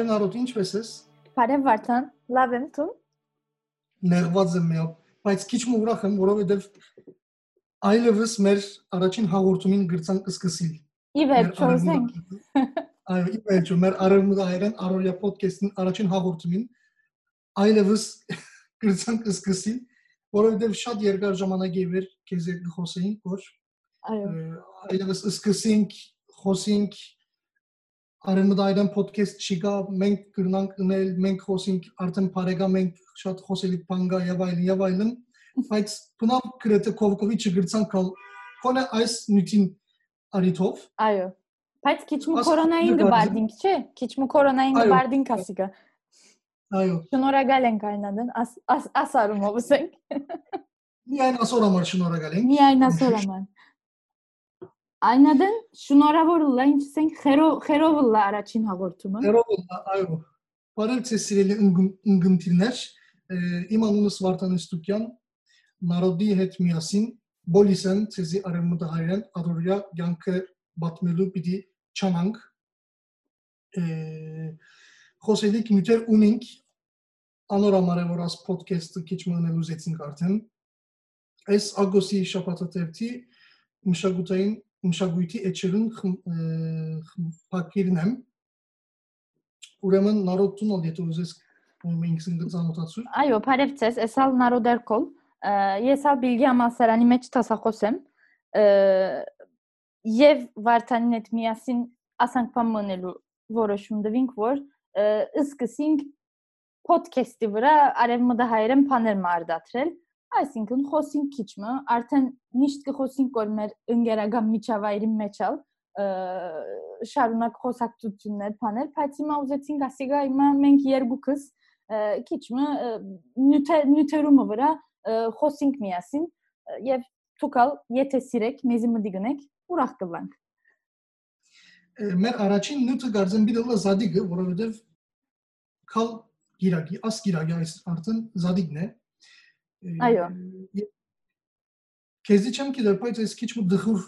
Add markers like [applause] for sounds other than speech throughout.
Բարև Նարոտ, ինչպես ես։ Բարև Վարդան, լավ եմ դու։ Ներված եմ միա, բայց քիչ ուրախ եմ, որովհետև այլևս մեր առաջին հաղորդումին գրցանք սկսել։ Ի վերջո զենք։ [laughs] Այո, ի վերջո մեր արևմուտքայրեն Արորիա ոդքասթին առաջին հաղորդումին այլևս [laughs] գրցանք սկսել, որովհետև շատ երկար ժամանակ է վեր քեզ խոսեինք, որ այո, այլևս սկսենք խոսենք Արեմդայրան ոդքասթ չկա, մենք կգնանք գնել, մենք խոսենք արդեն բարեկամ ենք շատ խոսելի բան կա եւ այլն եւ այլն, բայց բնավ գրեթե կովկովի չգրցանք կալ կոնե այս նյութին արիթով։ Այո։ Բայց քիչ մը կորոնային գբարդինք, չէ՞։ Քիչ մը կորոնային գբարդինք ասիկա։ Այո։ Շնորհակալ ենք այնադեն, աս ասարումով ասենք։ Միայն ասոր համար շնորհակալ ենք։ Միայն ասոր համար։ Այնադեն շնորհավոր լա ինչ ասենք խերով լա առաջին հաղորդումը։ Խերով լա, այո։ Բարև ձեզ սիրելի ընկերներ, իմ անունս Վարդան Ստուկյան, Նարոդի հետ միասին Բոլիսեն ցեզի արեմուտահայրեն ադորիա յանքը բատմելու պիտի չանանք խոսելիք միտեր ունենք անորամարը որ աս ոդքասթը քիչ մնալ ուզեցինք արդեն այս ագոստի շաբաթաթերթի մշակութային մշակույթի էջերուն փակիրն եմ ուրեմն նարոդուն ալ եթե ուզես մենք զինգծանոթացու այո բարև ձեզ էսալ նարոդերկոլ ես ալ բիլգի համասարանի մեջ տասախոս եմ եւ վարդանին հետ միասին ասանք բան մնելու որոշում դվինք որ սկսենք ոդքասթի վրա արևմտահայերեն բաներ մարդատրել Այսինքն խոսին քիչմը, արդեն միշտ կխոսին կոր մեր ընկերական միջավայրի մեջալ շարունակ խոսակցություններ, բաներ, բայց հիմա ուզեցինք ասիգա հիմա մենք երկուքս քիչմը նյութերումը վրա խոսինք միասին եւ թուկալ եթե սիրեք մեզի մտի գնեք ուրախ կլանք մեր առաջին նյութը գարձեն բիդելը զադիգը որովհետեւ կալ գիրակի աս գիրակի այս արդեն զադիգն է Այո։ Քեզի չեմ գիտեր, բայց այս քիչ մը դխուր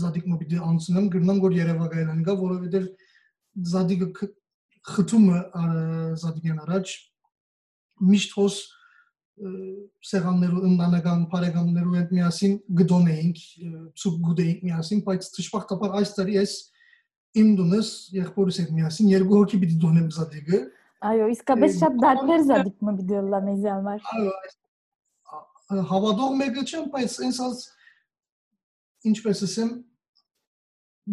զադիկ մը պիտի անցնեմ, գրնամ որ Երևանայինն գա, որովհետև զադիկը խթումը զադիկեն առաջ միշտ հոս սեղաններու ընտանեկան բարեկամներու հետ միասին գդոնեինք, ցուկ գուդեինք միասին, բայց ճշմարտաբար այս տարի ես իմ դունս եղբորս հետ միասին երկու հոգի պիտի դոնեմ զադիկը։ Այո, իսկապես շատ դարբեր զադիկ մը պիտի լա մեզի համար։ Այո, այս հավատող մեկը չեմ, բայց այնսած ինչպես ասեմ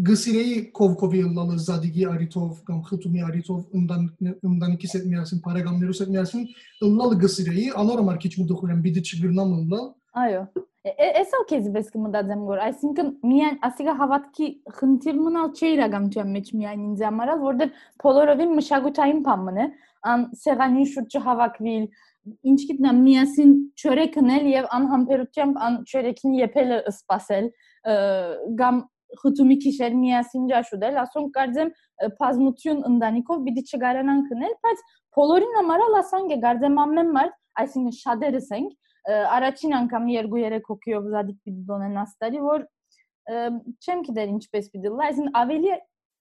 գսիրեի կովկովի լալը զադիգի արիթով կամ խտումի արիթով ընտանիքիս հետ միասին բարեկամներուս հետ միասին լալը գսիրեի անորմալ քիչ մտոխուրեմ բիդի չգրնամ լալ այո Էսա քեզ բես կմտածեմ որ այսինքն միայն ասիկա հավատքի խնդիր մնալ չէ իրականության մեջ միայն ինձ համար որովհետև բոլորովին մշակութային բան մնե ան սեղանի շուրջը հավաքվիլ ինչ գիտնամ միասին ճորե կնել եւ անհամբերությամբ ան ճորեքին եփելը սпасել կամ խտումի քիշեր միասին ճաշուդել ասում կարծեմ բազմություն ընդանիքով պիտի չգարանան կնել բայց բոլորին համար լասանգ է կարծեմ ամեն մարդ այսինքն շատերս ենք առաջին անգամ 2-3 հոգիով զադիկ պիտի դոնեն աստարի որ չեմ գիտեր ինչպես պիտի լա այսինքն ավելի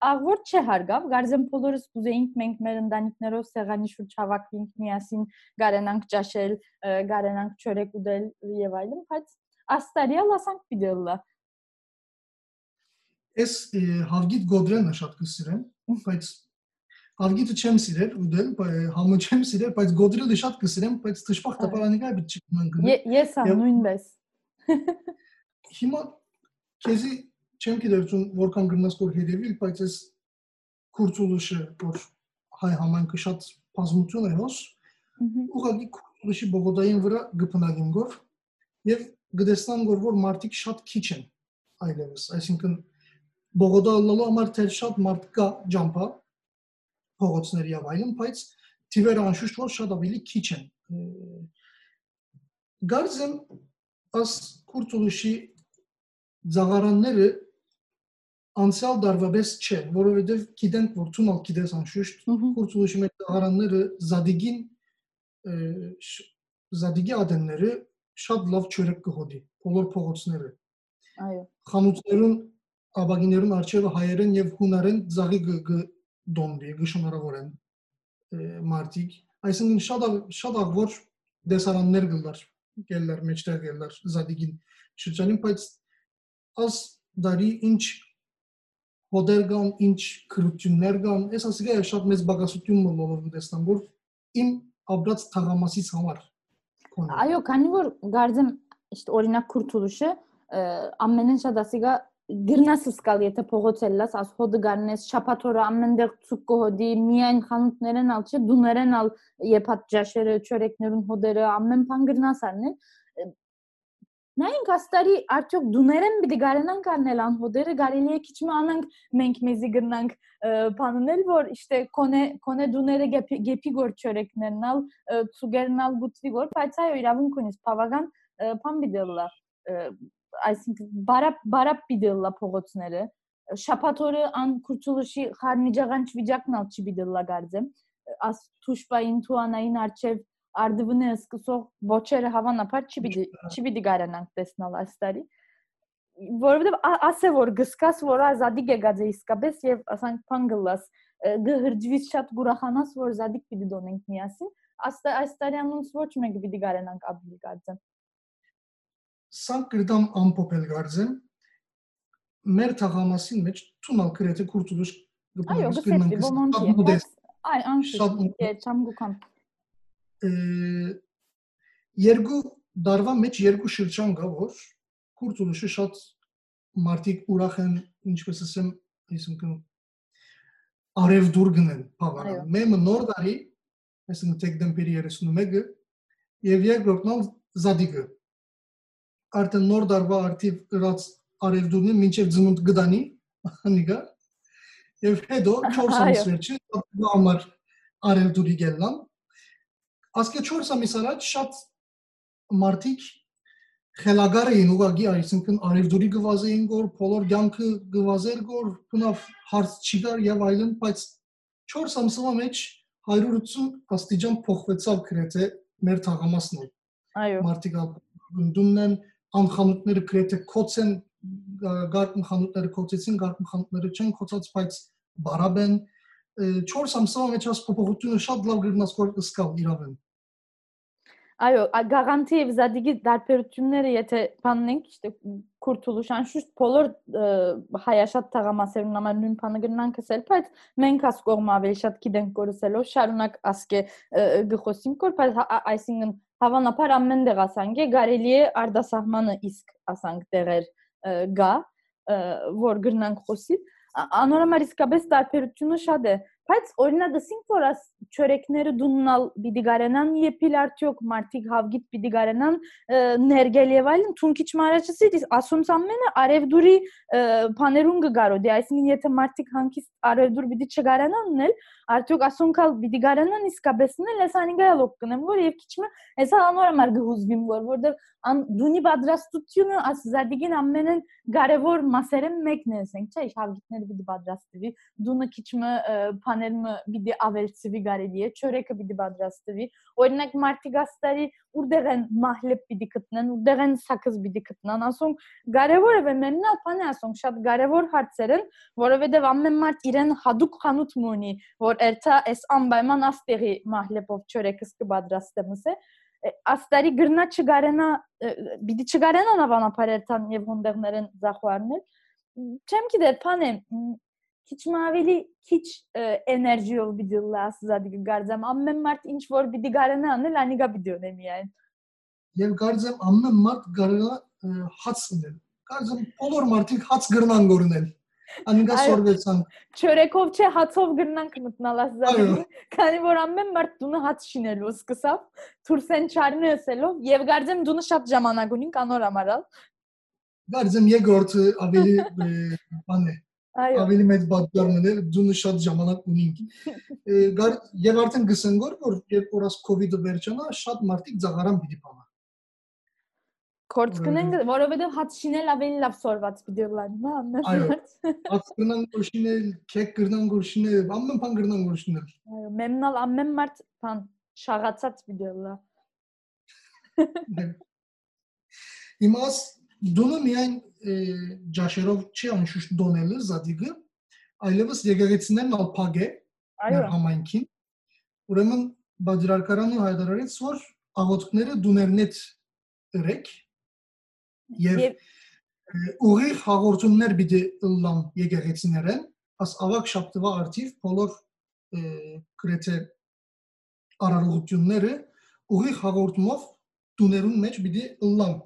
աղվոր չհարգավ, գարձեմ բոլորս կուզեինք մենք մեր ընտանիքներով սեղանի շուրջ հավաքվենք միասին, գարենանք ճաշել, գարենանք չորեկ ուտել եւ այլն, բայց աստարիա լասանք պիտելլա։ Ես հավգիտ գոդրենը շատ կսիրեմ, բայց հավգիտը չեմ սիրել ուտել, համը չեմ սիրել, բայց գոդրենը շատ կսիրեմ, բայց դժբախտաբար պիտի չգնան գնել։ Ես ամ նույնպես։ Հիմա քեզի չեմ գիտեր ցուն որքան գնաս որ հետևիլ, բայց այս քուրցուլուշը որ հայ համայնքը շատ բազմություն է հոս, ուղղակի քուրցուլուշի բողոդային վրա գտնագին գոր եւ գտեսնան որ որ մարդիկ շատ քիչ են այլևս, այսինքն բողոդա լալու համար թե շատ մարդ կա ջամփա փողոցների եւ այլն, բայց թիվերը անշուշտ որ շատ ավելի քիչ են։ Գարձեմ աս քուրցուլուշի զաղարանները անցյալ դարվաբես չէ, որովհետև գիտենք, որ ցունալ գիտես անշուշտ, կուրցուլուշի մեջ աղարանները զադիգին զադիգի ադենները շատ լավ չորեկ կհոդի, բոլոր փողոցները։ Այո։ Խանութներուն աբագիներուն արջևը հայերեն եւ հունարեն զաղի դոնդի, գշոնարավորեն։ մարտիկ այսինքն շատ շատ աղոր դեսարաններ գլար գելլար մեջտեղ գելլար զադիգին շրջանին բայց աս դարի ինչ հոդեր կան, ինչ քրություններ կան, այս ասիկա շատ մեծ բագասություն մոլորում տեսնամ, որ իմ ապրած թաղամասից համար Այո, քանի որ գարձեմ իշտ օրինակ քուրթուլուշը ամենեն շատ ասիգա գրնաս սկալ եթե փողոցել լաս աս հոդը գարնես շապաթորը ամենտեղ ցուկ կոհդի միայն խանութներեն ալ չէ դուներեն ալ եփած ջաշերը չորեկներուն հոդերը ամեն բան գրնաս արնել Նայինք աստարի արդյոք դուներեն պիտի գարենանք անել անհոդերը կարելի է քիչ մանանք մենք մեզի գրնանք բանունել որ իշտե կոնե կոնե դուները գեփի գոր չորեկներնալ ցուգերնալ գուտվի գոր բայց այո իրավունք ունիս բավական բան բիդելլա այսինքն բարապ բարապ բիդելլա փողոցները շապաթորը ան քուրցուլշի խարնիջաղանչ վիճակնալ չի բիդելլա գարձեմ աս թուշպային թուանային արչև արդվնը սկսող ոչերը հավանաբար չի պիտի չի պիտի գարանանք տեսնալ այս տարի որովհետև ասե որ գսկաս որ ազադիկ եկած է իսկապես եւ ասանք փանգլաս գհրջվից շատ գուրախանաս որ զադիկ պիտի դոնենք միասին աստա այս տարի անոնց ոչ մեկ պիտի գարանանք ավելի գարձեմ սա գրդամ ամփոփել գարձեմ մեր թաղամասին մեջ ցունալ գրեթե քուրտուլուշ այո գսեցի ոմանքի այ անշուտ չամ գուքամ երկու դարվա մեջ երկու շրջան կա, որ քուրտուլուշը շատ մարդիկ ուրախ են, ինչպես ասեմ, այսինքն արև դուր գնեն բավարար։ Մեմը նոր դարի, այսինքն դեկտեմբերի 31-ը եւ երկրորդն զադիգը։ Արդեն նոր դարվա արդիվ ըրած արև դուրն մինչև ծնունդ գդանի, անիկա։ Եվ հետո 4 ամիս վերջին համար արև դուրի գելնան ասկե 4 ամիս առաջ շատ մարդիկ խելագար էին ուղագի, այսինքն արևդուրի գվազեին գոր, բոլոր ցանկը գվազեր գոր, բնավ հարց չի գար եւ այլն, բայց 4 ամսվա մեջ 180 աստիճան փոխվեցավ գրեթե մեր թաղամասն։ Այո։ Մարդիկ դումնեն անխանութները գրեթե կոծեն գարկն խանութները կոծեցին, գարկն խանութները չեն կոծած, բայց բարաբեն 4 ամսվա մեջ աս փոփոխությունը շատ լավ գրնաս որ սկալ իրավեն։ Այո, գաղանթի եւ զադիգի դարբերությունները եթե բաննենք, իշտե քուրթուլուշ անշուշտ բոլոր հայաշատ թաղամասերուն համար նույն բանը գնանք ասել, բայց մենք աս կողմ ավելի շատ գիտենք կորսելով շարունակ ասկե գխոսին կոր, բայց այսինքն հավանաբար ամեն դեղ ասանք է կարելի է արդասահմանը իսկ ասանք տեղեր գա, որ գրնանք խոսի անորոմար իսկապես տարբերությունը շատ է բայց օրինակ դասինք որ աս չորեկները դուննալ պիտի գարենան եփիլ արդյոք մարտիկ հավգիտ պիտի գարենան ներգել եւ այլն թունքիչ մարաչսի ասոնց ամենը արևդուրի բաներուն գարո դե այսինքն եթե մարտիկ հանկիստ արևդուր պիտի չգարանան ունել արդյոք ասոնքալ պիտի գարանան իսկապես նել ես անիգա լոկ կնեմ որ եւ քիչմը հեսա անորամար գհուզվիմ որ որտեղ ան դունի պատրաստությունը աս զադիգին ամենեն կարևոր մասերեն մեկն է ասենք չէ հավգիտները պիտի պատրաստվի դունը քիչմը բաները պիտի ավելցվի կարելի է, չորեքը պիտի պատրաստվի։ Օրինակ մարտիգաստարի ուրդեղ են մահլեբ պիտի գտնեն, ուրդեղ են սակыз պիտի գտնան, ասում կարևորը է մեննալ բանը ասում, շատ կարևոր հարցեր են, որովհետև ամեն մարդ իրեն հadoop խանութ ունի, որ երթա այս անպայման աստեղի մահլեբով չորեկս կպատրաստեմ, ասե աստարի գրնա չգարենա պիտի չգարենան ավանապար երթան եւ հոնդեղներեն զախուարներ չեմ գիտեր բանը քիչ ավելի քիչ էներգիով պիտի լաս զադի գարձամ ամեն մարդ ինչ որ պիտի գարենա անել անիգա պիտի ունե միայն եւ գարձամ ամեն մարդ գարենա հաց ունել գարձամ բոլոր մարդիկ հաց գրնան գորնել անիգա սորվեցան չորեկով չէ հացով գրնանք մտնալ ասզադի քանի որ ամեն մարդ դունը հաց շինելու սկսավ թուրսեն չարնը ասելով եւ գարձեմ դունը շատ ժամանակ ունին կանոր ամարալ գարձեմ երկրորդ ավելի բան է Այո։ Ավելի մեծ բաժանն է, դու շատ ժամանակ ունինք։ [laughs] Եվ արդեն գսենգոր որ երբ որ աս կոവിഡ്ը վերջանա, շատ մարդիկ ցաղարան պիտի բանա։ Կորց կնեն, որովհետև հաց շինել ավելի լավ սորված պիտի լան, հա, ամեն։ Հաց կնան գորշինել, քեկ կնան գորշինել, ամեն բան կնան գորշինել։ Այո, մեմնալ ամեն մարդ բան շաղացած պիտի լա։ Իմաս Donomiajn ġaxerov e, ċeħan şey xux donel zadig, ailevas jegaretzinen al page, għamajnkin, u remen Badir Arkaran'ın Haydararets var. Avotnere Dunernet Rek. Yev e, Uri Hagortunner bidi illam yegeretsineren. As avak şaptıva artiv polor e, krete ararugutunleri Uri Hagortumov Dunerun meç bidi illam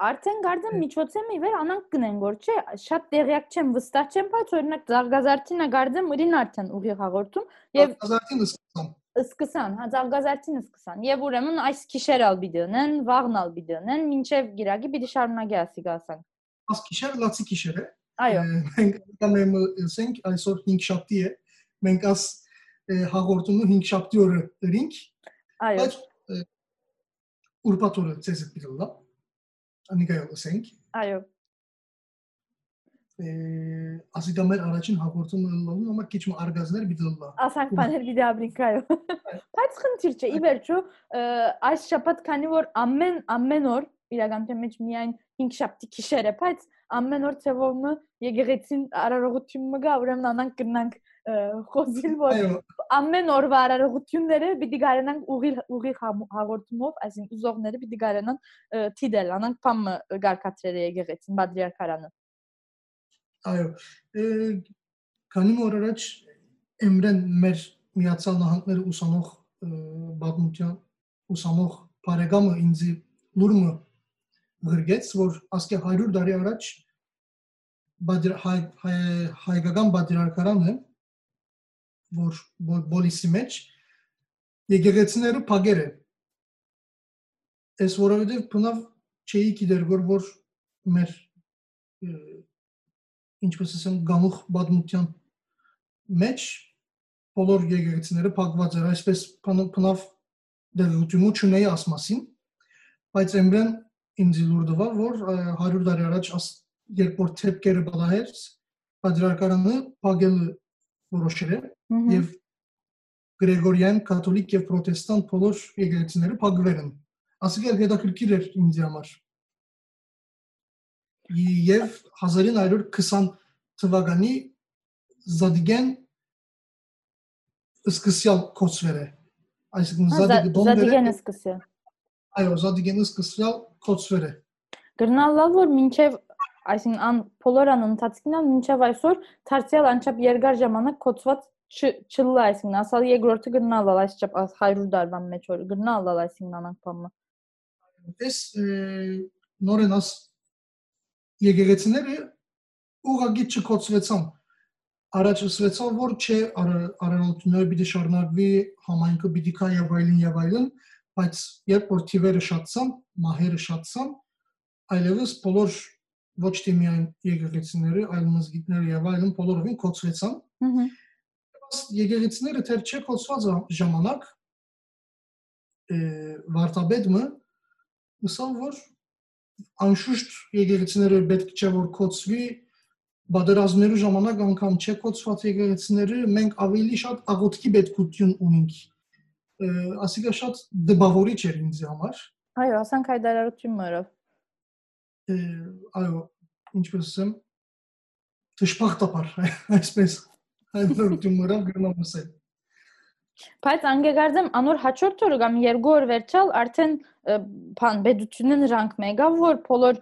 Արդեն գարձեմ միջոցեմի վեր անանք գնեն որ չէ շատ տեղյակ չեմ վստահ չեմ բայց օրինակ զարգազարդինը գարձեմ ուրին արդեն ուղիղ հաղորդում եւ զարգազարդինը սկսան սկսան, հա զարգազարդինը սկսան եւ ուրեմն այս քիշերալ բիդենեն, վաղնալ բիդենեն, մինչեւ գիրագի պիտի շարունակի ասի գասանք Աս քիշեր լացի քիշեր է։ Այո։ Մենք կանեմ ասենք այսօր 5 շաբթի է։ Մենք աս հաղորդումը 5 շաբթի օրը դրինք։ Այո։ Բայց ուրբաթորը ցեզ դիլա։ Անիկայո ասենք։ Այո։ ասիկա մեր առաջին հաղորդումը լալու համար քիչ մ արգազներ բիդլա։ Ասանք բաներ բիդի աբրիկայո։ Բայց խնդիր չէ, ի վերջո այս շաբաթ քանի որ ամեն ամեն օր իրականության մեջ միայն 5 շաբթի քիշեր է, բայց ամեն օր ծևոմը եկեղեցին արարողությունը գա, ուրեմն անանք կնանք խոսիլ որ ամեն օրվա արարողությունները պիտի գարենան ուղի ուղի հաղորդումով, այսինքն ուզողները պիտի գարենան թիդել, անանք փամ գարկատրերը եկեղեցին բադրիարքարանը։ Այո։ Քանի որ առաջ Էմրեն մեր Միացյալ Նահանգների ուսանող բազմության ուսանող բարեկամը ինձ լուրմը գրգեց, որ ասկե 100 տարի առաջ հայկական բադրիարքարանը որ բոլիսի մեջ եկեղեցիները փագեր է ես որովհետև բնավ չէի գիտեր որ որ մեր ինչպես ասեմ գանուխ բادմության մեջ բոլոր եկեղեցիները փակված էր այսպես բնավ դերություն չունեի ասմասին բայց եմբրեն ինձ լուրդվա որ 100 տարի առաջ երբ որ թեփկերը բալահեր պատրարկարանը փակել որոշել է եւ Գրեգորիան կաթոլիկ եւ պրոտեստանտ բոլոր եկեղեցիները փակվել են ասիկա հետաքրքիր էր ինձ համար եւ 1920 թվականի Զադիգեն սկսյալ կոչվել է այսինքն Զադիգեն Զադիգենը սկսյալ այո Զադիգենը սկսյալ կոչվել է։ Գրնալալ որ մինչև այսինքն ան բոլորան ընթացքինան մինչև այսօր դարձյալ անչափ երկար ժամանակ կոչված չլա այսինքն ասալ երկրորդը գրնալալ այսչափ 100 դարվան մեջ որ գրնալալ այսինքն անանքամը։ Էս նորեն աս եկեղեցիները ուղղակի չկոչվեցան առաջ ասվեցավ որ չէ արարողությունները պիտի շարունակվի համայնքը պիտի կա եւ այլն եւ այլն բայց երբ որ թիվերը շատցան, մահերը շատցան, այլևս բոլոր ոչ թե միայն եկեղեցիները, այլ մզգիտները եւ այլն բոլորովին կոչվեցան։ Ահա եկեղեցիները թեր չէ կոչված ժամանակ վարտաբեդը մսավ որ անշուշտ եկեղեցիները պետք չէ որ կոչվի բادرազմներու ժամանակ անգամ չէ կոչված եկեղեցիները մենք ավելի շատ աղոթքի պետքություն ունենք ասիկա շատ դպավորիչ էր ինձ համար այո ասանք հայտարարություն մրավ Այո, ինչպես ասեմ, դժբախտաբար, [laughs] այսպես հայտարարություններով գրնամ ասել։ Բայց անգեգարձեմ անոր հաջորդ օրը կամ երկու օր վերջալ արդեն բան բեդությունը նրանք մեգա որ բոլոր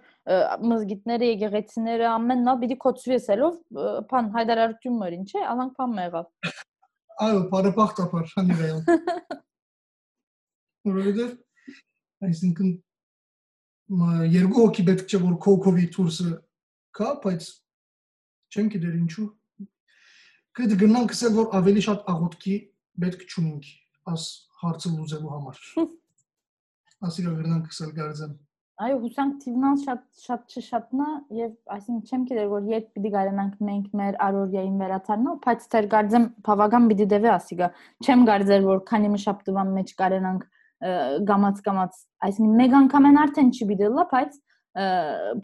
մզգիտները եկեղեցիները ամենն ալ պիտի կոչվի էսելով բան հայտարարություններ ինչ է անանք բան մեղավ այո բարեբախտաբար հանդիպել [laughs] որովհետև այսինքն երկու հոգի պետք չէ որ կոկովի տուրսը կա, բայց չեմ գիտեր ինչու։ Կդ գնանք ասել որ ավելի շատ աղոթքի պետք չունենք աս հարցը լուծելու համար։ [laughs] Ասիկա գնանք ասել գարձեմ։ Այո, հուսանք թիվնալ շատ շատ չշատնա եւ այսինքն չեմ գիտեր որ երբ պիտի գարանանք մենք մեր արորիային վերաթարնալ, բայց դեր գարձեմ բավական պիտի դեվե ասիկա։ Չեմ գարձեր որ քանի մշապտվան մեջ կարենանք գամած-գամած, այսինքն մեկ անգամ են արդեն չի բիդելա, բայց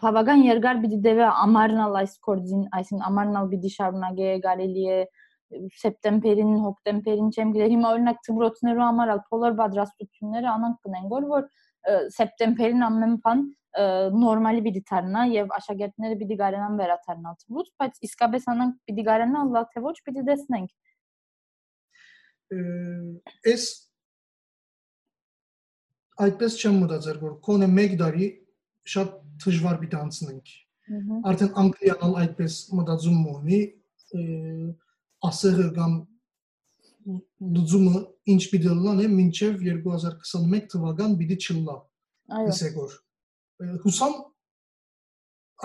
բավական երկար պիտի դեվե ամառնալ այս կորձին, այսինքն ամառնալ պիտի շարունակե գալելի է սեպտեմբերին, հոկտեմբերին չեմ գիտեր, հիմա օրինակ ծբրոցներու համար ալ բոլոր պատրաստությունները անոնք կնեն, որ որ սեպտեմբերին ամեն բան նորմալի պիտի դառնա եւ աշակերտները պիտի գարանան վերաթարնալ ծբրոց, բայց իսկապես անոնք պիտի գարանան լավ թե ոչ պիտի տեսնենք այս այդպես չեմ մտածել որ կոնե 1 տարի շատ դժվար պիտի անցնենք արդեն անգլիան այդպես մտածում ունի ասեղը կամ լուծումը ինչ պիտի լանը մինչև 2021 թվական պիտի չլա այո ասեգոր հուսամ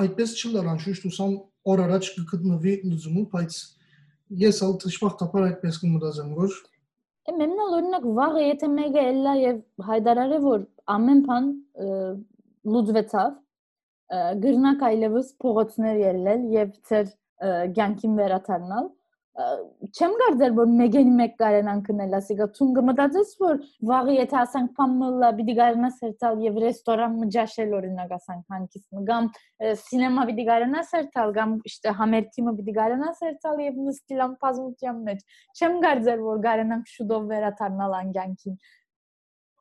այդպես չլար անշուշտ հուսամ օր առաջ կգտնվի լուծումը բայց ես ալ դժբախտաբար այդպես կմտածեմ որ Մեմնալ օրինակ վաղը եթե մեկը ելա եւ հայտարարե որ ամեն բան լուծվեցավ գրնակ այլևս փողոցներ ելնել եւ ծեր ցանկին վերաթարնալ չեմ կարծել որ մեգեն մեկ կարենան կնել ասիկա ցուն կմտածես որ վաղի եթե ասանք փամլա պիտի կարենաս հերթալ եւ ռեստորան մջաշել օրինակ ասանք հանքից կամ սինեմա պիտի կարենաս հերթալ կամ իշտե համերթիմը պիտի կարենաս հերթալ եւ նստիլան բազմության մեջ չեմ կարծել որ կարենանք շուտով վերաթարնալ անգյանքին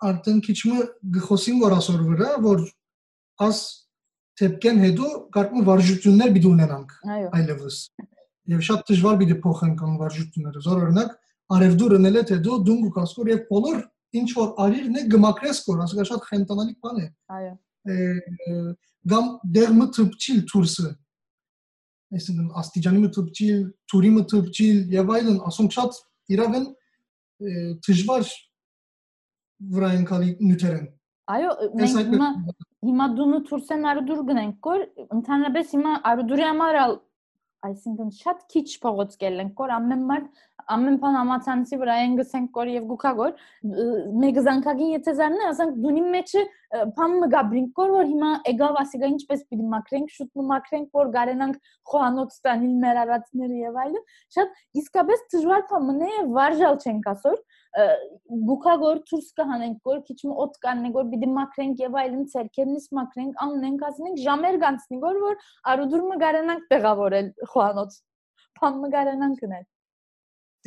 արդեն քիչմը գխոսին որ ասոր վրա որ աս թեփքեն հետո կարծում վարժություններ պիտի ունենանք այլևս եւ շատ դժվար պիտի փոխենք անվարժությունները։ Զոր օրինակ արևդուրն էլ է թե դու դու կասկոր եւ բոլոր ինչ որ արիրն է գմակրես կոր, ասկա շատ խենտանալի բան է։ Այո։ Գամ դերմը թփչիլ թուրսը։ Այսինքն աստիճանի մտփչիլ, թուրի մտփչիլ եւ այլն, ասում շատ իրավ են դժվար վրային կալի նյութերեն։ Այո, մենք հիմա հիմա դու թուրսեն արուդուր գնենք, կոր ընդհանրապես հիմա արուդուրի համար այսինքն շատ քիչ փողոց կելենք, որ ամեն մարդ ամեն բան համացանցի վրա են գսենք կոր եւ գուքագոր մեկ զանկագին եթե զարնե ասենք դունի մեջը բան մը գաբրինք կոր որ հիմա եկավ ասիկա ինչպես պիտի մակրենք շուտ մը մակրենք որ գարենանք խոհանոց տանիլ մեր արածները եւ այլն շատ իսկապես դժվար բան մնե վարժալ չենք ասոր գուքագոր ցուրս կհանենք որ քիչ մը օդ կաննենք որ պիտի մակրենք եւ այլն ցերքերնից մակրենք աննենք ասենք ժամեր գանցնի որ որ արուդուրը գարանանք տեղավորել խոանոց փամը գարանանք գնել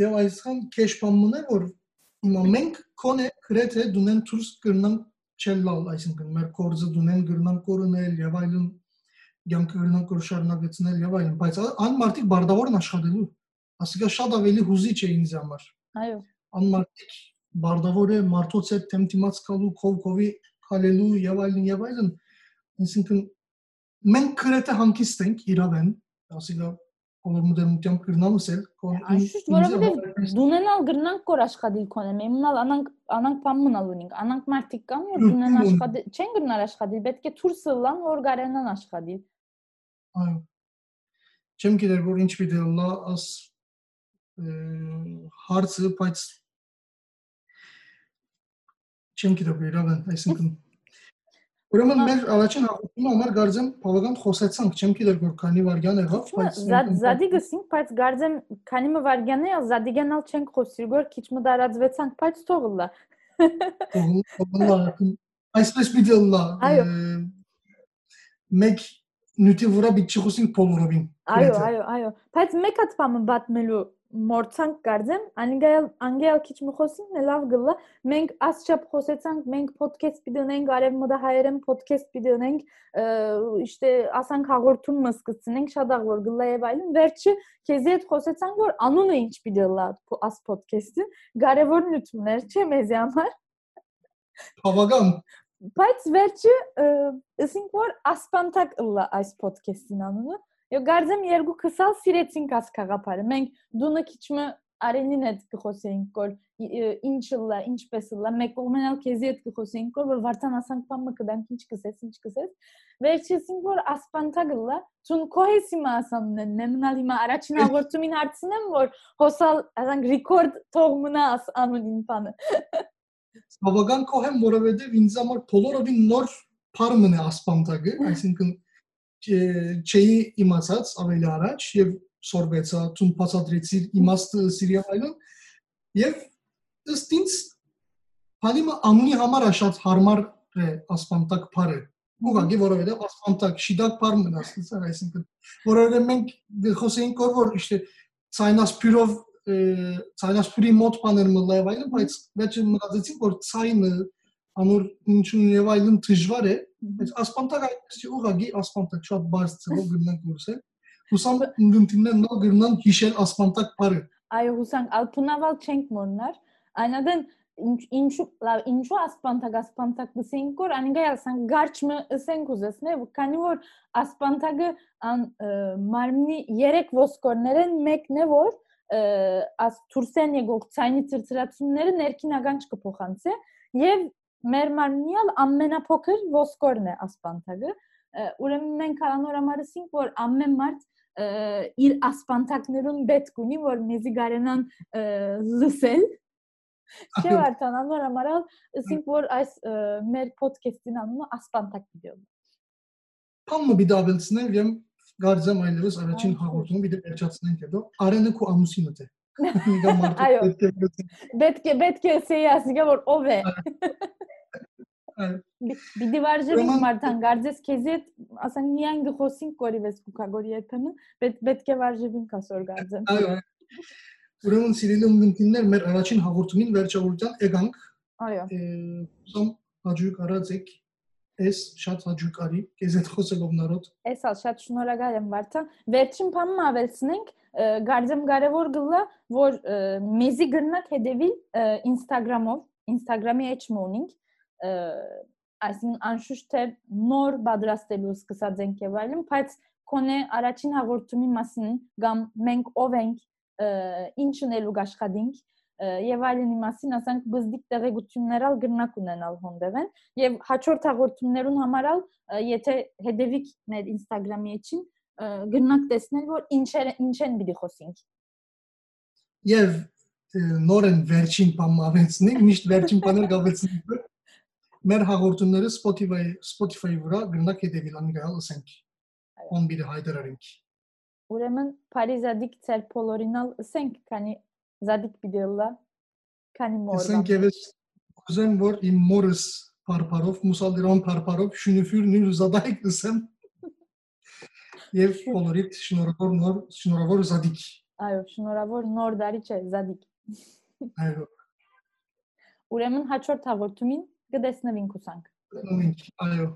եւ այսքան քեշ փամն է որ հիմա մենք կոնե գրեթե դունեն ցուրս կրնանք չելլալ այսինքն մեր կորձը դունեն գրնան կորնել եւ այլն յանքը գրնան կոր շարունակեցնել եւ այլն բայց ան մարդիկ բարդավորն աշխատելու ասիկա շատ ավելի հուզիչ է ինձ համար այո անմարտիկ բարդավոր է մարդոց հետ թեմ դիմաց կալու քով քովի քալելու եւ այլն եւ այլն այսինքն մենք քրեթե հանկիստ ենք իրավեն ասիկա որ մոդերնությամբ գրնալուս էլ Աշուտ որովհետեւ դունենալ գրնանք կոր աշխատիլ կոնեմ իմնալ անանք անանք բան մնալ ունինք անանք մարդիկ կան որ դունեն աշխատի չեն գրնալ աշխատիլ պետք է թուրսը լան որ գարենան աշխատիլ այո չեմ գիտեր որ ինչ պիտի լա աս հարցը բայց չեմ գիտեմ իրավն, այսինքն Ուրեմն մեր առաջին հաղորդումը համար գարձեմ բավական խոսեցանք, չեմ գիտեր որ քանի վարյան եղավ, բայց զադի գսինք, բայց գարձեմ քանի մը վարյան է, զադիգանալ չենք խոսի, որ քիչ մը դարածվեցանք, բայց թողլա։ Թողլա։ Այսպես պիտի լա։ Այո։ Մեկ նյութի վրա պիտի խոսենք բոլորովին։ Այո, այո, այո։ Բայց մեկ հատ բանը բատմելու մորցանք կարծեմ անգել անգել քիչ մխոսին լավ գլա մենք ասչափ խոսեցանք մենք ոդքասթ պիտենք արև մոդա հայերեն ոդքասթ պիտենք իշտե ասանք հաղորդում մսկցնենք շատ աղոր գլա եւ այլն վերջը քեզի հետ խոսեցանք որ անունը ինչ պիտի լա աս ոդքասթը կարևոր նյութներ չէ մեզ համար բավական բայց վերջը ասինք որ ասպանտակ լա այս ոդքասթին անունը Եվ գարձեմ երկու քսալ սիրեցինք աս խաղապարը։ Մենք դունը քիչմը արենին հետ կխոսեինք, որ ինչը լա, ինչպես լա, մեկ կողմենալ քեզի հետ կխոսեինք, որ վարտան ասանք բան մը կդանք ինչ կսես, ինչ կսես։ Վերջեսինք որ ասպանտա գլա, ցուն կոհեսի մա ասամն նեմնալ հիմա առաջին հաղորդումին հարցնեմ, որ հոսալ ասանք ռեկորդ թողմնա աս անունին բանը։ Բավական կոհեմ, որովհետև ինձ համար բոլորովին նոր փարմն է ասպանտագը, այսինքն չէի իմացած ավելի առաջ եւ սորվեցա ցուն բացատրեցի իմաստը սիրիալայում եւ ըստ ինձ Փալիմը ամնի համար շատ հարմար է ասպանտակ բարը ուղղակի որովհետեւ ասպանտակ շիդակ բար մնացած է այսինքն որովհետեւ մենք խոսեինք որ իշտե ցայնասպյուրով ցայնասպյուրի մոտ բաներ մլավ այլն բայց վերջը մտածեցինք որ ցայնը անոր ինչու եւ այլն դժվար է բայց ասպանտակ այդպես ուղղակի ասպանտակ շատ բարձ ծավալ գտնանք որսել հուսամ ընդդիմներն նոր գտնան հիշել ասպանտակ բարը այո հուսանք ալփունավալ չենք մորնար այնադեն ինչու լավ ինչու ասպանտակ ասպանտակ լսենք որ անիգա ասան գարչմը ասենք ուզեսնե քանի որ ասպանտակը ան մարմնի երեք ոսկորներեն մեկն է որ աս թուրսեն եկող ցայնի ծրծրացումները ներքին ագանջ կփոխանցի եւ մեր մարմնիալ ամենափոքր ոսկորն է ասպանտակը ուրեմն մենք անորամարսինք որ ամեն մարդ իր ասպանտակներուն պետք ունի որ մեզի գարենան լսել Չէ արդեն անոր համարալ ասինք որ այս մեր ոդքասթին անունը ասպանտակ վիդեոն է Փամը բիդավելցնել եմ գարձեմ այլևս առաջին հաղորդումը բիդե վերջացնենք հետո արենը քո ամուսինը է Այո Պետք է պետք է ասեի ասիկա որ ով է Բիդի վարժեմ մարդան գարձես քեզ հետ ասեն միայն գխոսին կորիվես կուկագորի եթեմը պետք է վարժեմ կասոր գարձեմ Այո Ուրեմն սիրելի ունկնդիրներ, մեր առաջին հաղորդումին վերջավորության եկանք։ Այո։ Ուսամ հաջող արած եք Էս շատ հաջող արի, քեզ հետ խոսելով նարոդ։ Էս ալ շատ շնորհակալ եմ Վարդան։ Վերջին բանը ավելցնենք, գարձեմ կարևոր գլա, որ մեզի գրնակ հետևիլ Instagram-ով, Instagram-ի edge morning, այսինքն անշուշտ թե նոր պատրաստելու սկսած ենք եւ այլն, բայց կոնե առաջին հաղորդումի մասին կամ մենք ով ենք ինչն էլ ուգաշխադինք եւ այլնի մասին ասենք բզդիկ տեղեկություններալ գրնակ ունենալ հոնդևեն եւ հաջորդ հաղորդումներուն համարալ եթե հետևիկ մեր Instagram-ի էջին գրնակ տեսնել որ ինչեր ինչ են պիտի խոսենք եւ նորեն վերջին բան ավեցնենք միշտ վերջին բաներ գավեցնենք մեր հաղորդումները Spotify Spotify-ի վրա գրնակ հետևիլ անգալ ասենք on bir հայտարարենք Ուրեմն Փարիզադիկ ծեր փոլորինալ ասենք, քանի զադիկ պիտելա, քանի մոր։ Ասենք եւս ուզեմ որ իմ մորս բարբարով, մուսալդիրան բարբարով շունիֆյուր նույն զադայք ասեմ։ Եվ փոլորիտ շնորհավոր նոր շնորհավոր զադիկ։ Այո, շնորհավոր նոր դարի չէ, զադիկ։ Այո։ Ուրեմն հաջորդ հաղորդումին կտեսնվենք ուսանք։ Այո։